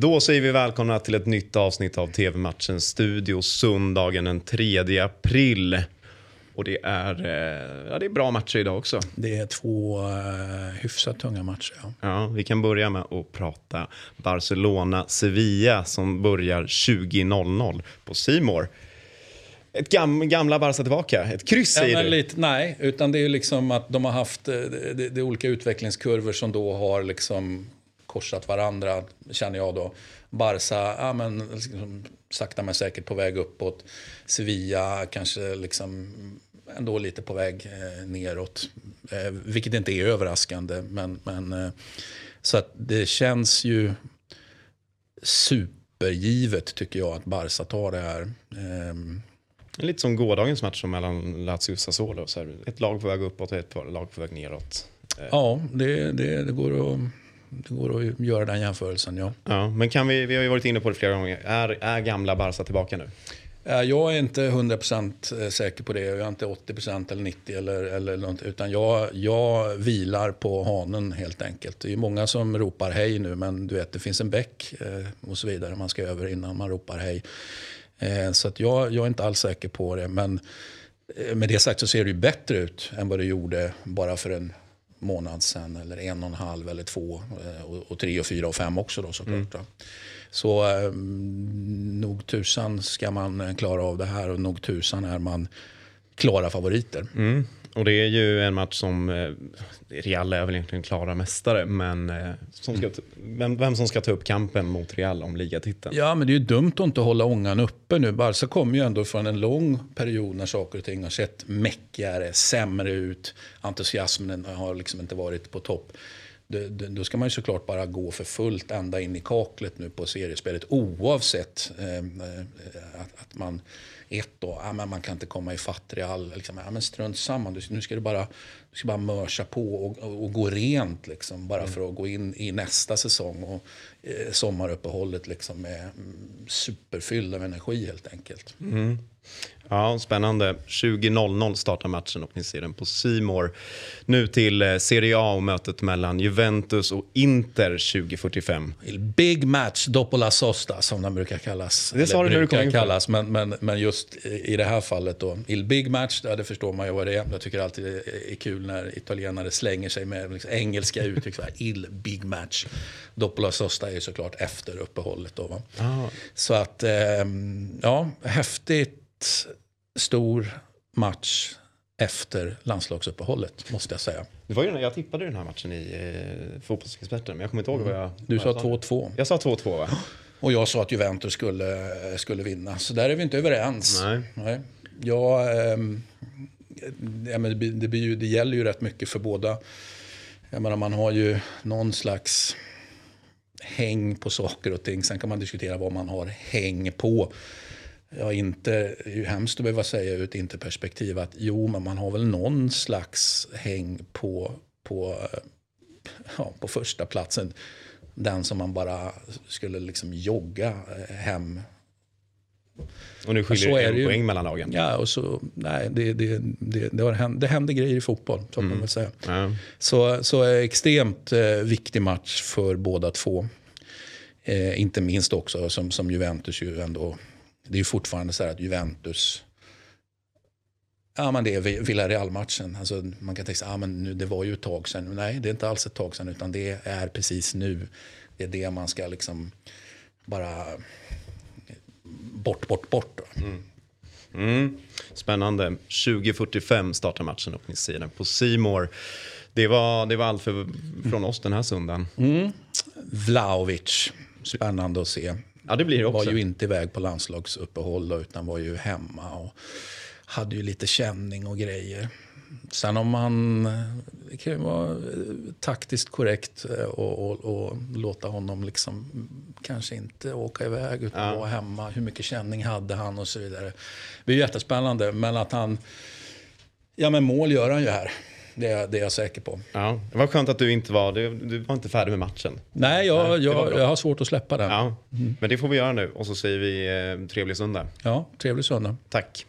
Då säger vi välkomna till ett nytt avsnitt av TV-matchens studio söndagen den 3 april. Och det är, eh, ja, det är bra matcher idag också. Det är två uh, hyfsat tunga matcher. Ja. Ja, vi kan börja med att prata Barcelona-Sevilla som börjar 20.00 på Simor. Ett gam, gamla Barca tillbaka. Ett kryss Ja, säger du. lite, nej, utan det är liksom att de har haft eh, det, det, det olika utvecklingskurvor som då har liksom korsat varandra, känner jag då. Barca, ja men liksom, sakta men säkert på väg uppåt. Sevilla kanske liksom ändå lite på väg eh, neråt. Eh, vilket inte är överraskande. Men, men, eh, så att det känns ju supergivet tycker jag att Barca tar det här. Ehm, Lite som gårdagens match mellan Lazio och Sassuolo. Så här, ett lag på väg uppåt och ett lag på väg neråt. Ja, det, det, det, går att, det går att göra den jämförelsen. Ja. Ja, men kan vi, vi har ju varit inne på det flera gånger. Är, är gamla Barca tillbaka nu? Eh, Jag är inte 100% säker på det. Jag är inte 80% eller 90% eller, eller något. Utan jag, jag vilar på hanen helt enkelt. Det är många som ropar hej nu men du vet det finns en bäck eh, och så vidare man ska över innan man ropar hej. Eh, Så att jag, jag är inte alls säker på det. Men eh, med det sagt så ser det ju bättre ut än vad det gjorde bara för en månad sedan. Eller en och en halv eller två. eh, Och, och tre och fyra och fem också då såklart. va. Så eh, nog tusan ska man klara av det här och nog tusan är man klara favoriter. Mm. Och det är ju en match som, eh, Real är väl egentligen klara mästare, men eh, som ska, t- vem, vem som ska ta upp kampen mot Real om ligatiteln. Ja, men det är ju dumt att inte hålla ångan uppe nu. Barca kommer ju ändå från en lång period när saker och ting har sett mäckigare, sämre ut. Entusiasmen har liksom inte varit på topp. Det- det- Då ska man ju såklart bara gå för fullt ända in i kaklet nu på seriespelet oavsett eh, eh, att, att man ett då, ja, men man kan inte komma i Real. Liksom, ja, men strunt samma, Du- nu ska du bara, du ska bara mörsa på och, och, och gå rent liksom, bara för att gå in i nästa säsong. Och, eh, sommaruppehållet liksom, med mm, superfylld av energi helt enkelt. Ja, spännande. 20.00 startar matchen och ni ser den på Simor. Nu till eh, Serie A och mötet mellan Juventus och Inter 2045. Il Big match dopo la sosta som den brukar kallas. Det sa du när du brukar kom in kallas, men, men, men just i det här fallet då. Il Big match, ja, det förstår man ju vad det är. Jag tycker alltid det är kul när italienare slänger sig med liksom engelska uttryck. Il Big match. Dopo la sosta är ju såklart efter uppehållet då. Va? Så att, ehm, ja, häftigt stor match efter landslagsuppehållet måste jag säga. Det var ju, den- jag tippade den här matchen i eh, Fotbollsexperten, men jag kommer inte ihåg vad jag... Du vad sa jag 2-2 Jag sa 2-2 va? och jag sa att Juventus skulle, skulle vinna. Så där är vi inte överens. Nej. Nej. Ja, ehm, ja, men det, det, det gäller ju rätt mycket för båda. Jag menar, man har ju någon slags häng på saker och ting. Sen kan man diskutera vad man har häng på. Ja, inte, det är ju hemskt att behöva säga ur ett interperspektiv att jo, men man har väl någon slags häng på, på, eh, ja, på första platsen. Den som man bara skulle liksom jogga eh, hem och nu skiljer det en ju. poäng mellan lagen. Ja, och så, nej, det, det, det, det, har hänt, det händer grejer i fotboll, så kan man väl säga. Ja. Så, så är extremt eh, viktig match för båda två. Eh, inte minst också som, som Juventus ju ändå, det är ju fortfarande så här att Juventus, ja men det är Villarreal-matchen. Alltså, man kan tänka sig, ja men nu, det var ju ett tag sedan. Nej, det är inte alls ett tag sedan utan det är precis nu. Det är det man ska liksom bara bort, bort, bort. Då. Mm. Spännande. 20.45 startar matchen och ni ser den på Simor. Det var, det var allt för, från oss den här söndagen. Vlahovic, spännande att se. Ja, det blir det Var också. ju inte iväg på landslagsuppehåll då, utan var ju hemma och hade ju lite känning och grejer. Sen om man, det kan ju vara eh, taktiskt korrekt eh, och, och, och låta honom liksom mm, kanske inte åka iväg utan vara hemma. Hur mycket känning hade han och så vidare. Det blir jättespännande, men att han, ja men mål gör han ju här. Det är, det är jag säker på. Ja, det var skönt att du inte var, du, du var inte färdig med matchen. Nej, jag, Nej, jag, jag har svårt att släppa den. Ja, men det får vi göra nu och så säger vi eh, trevlig söndag. Ja, trevlig söndag. Tack.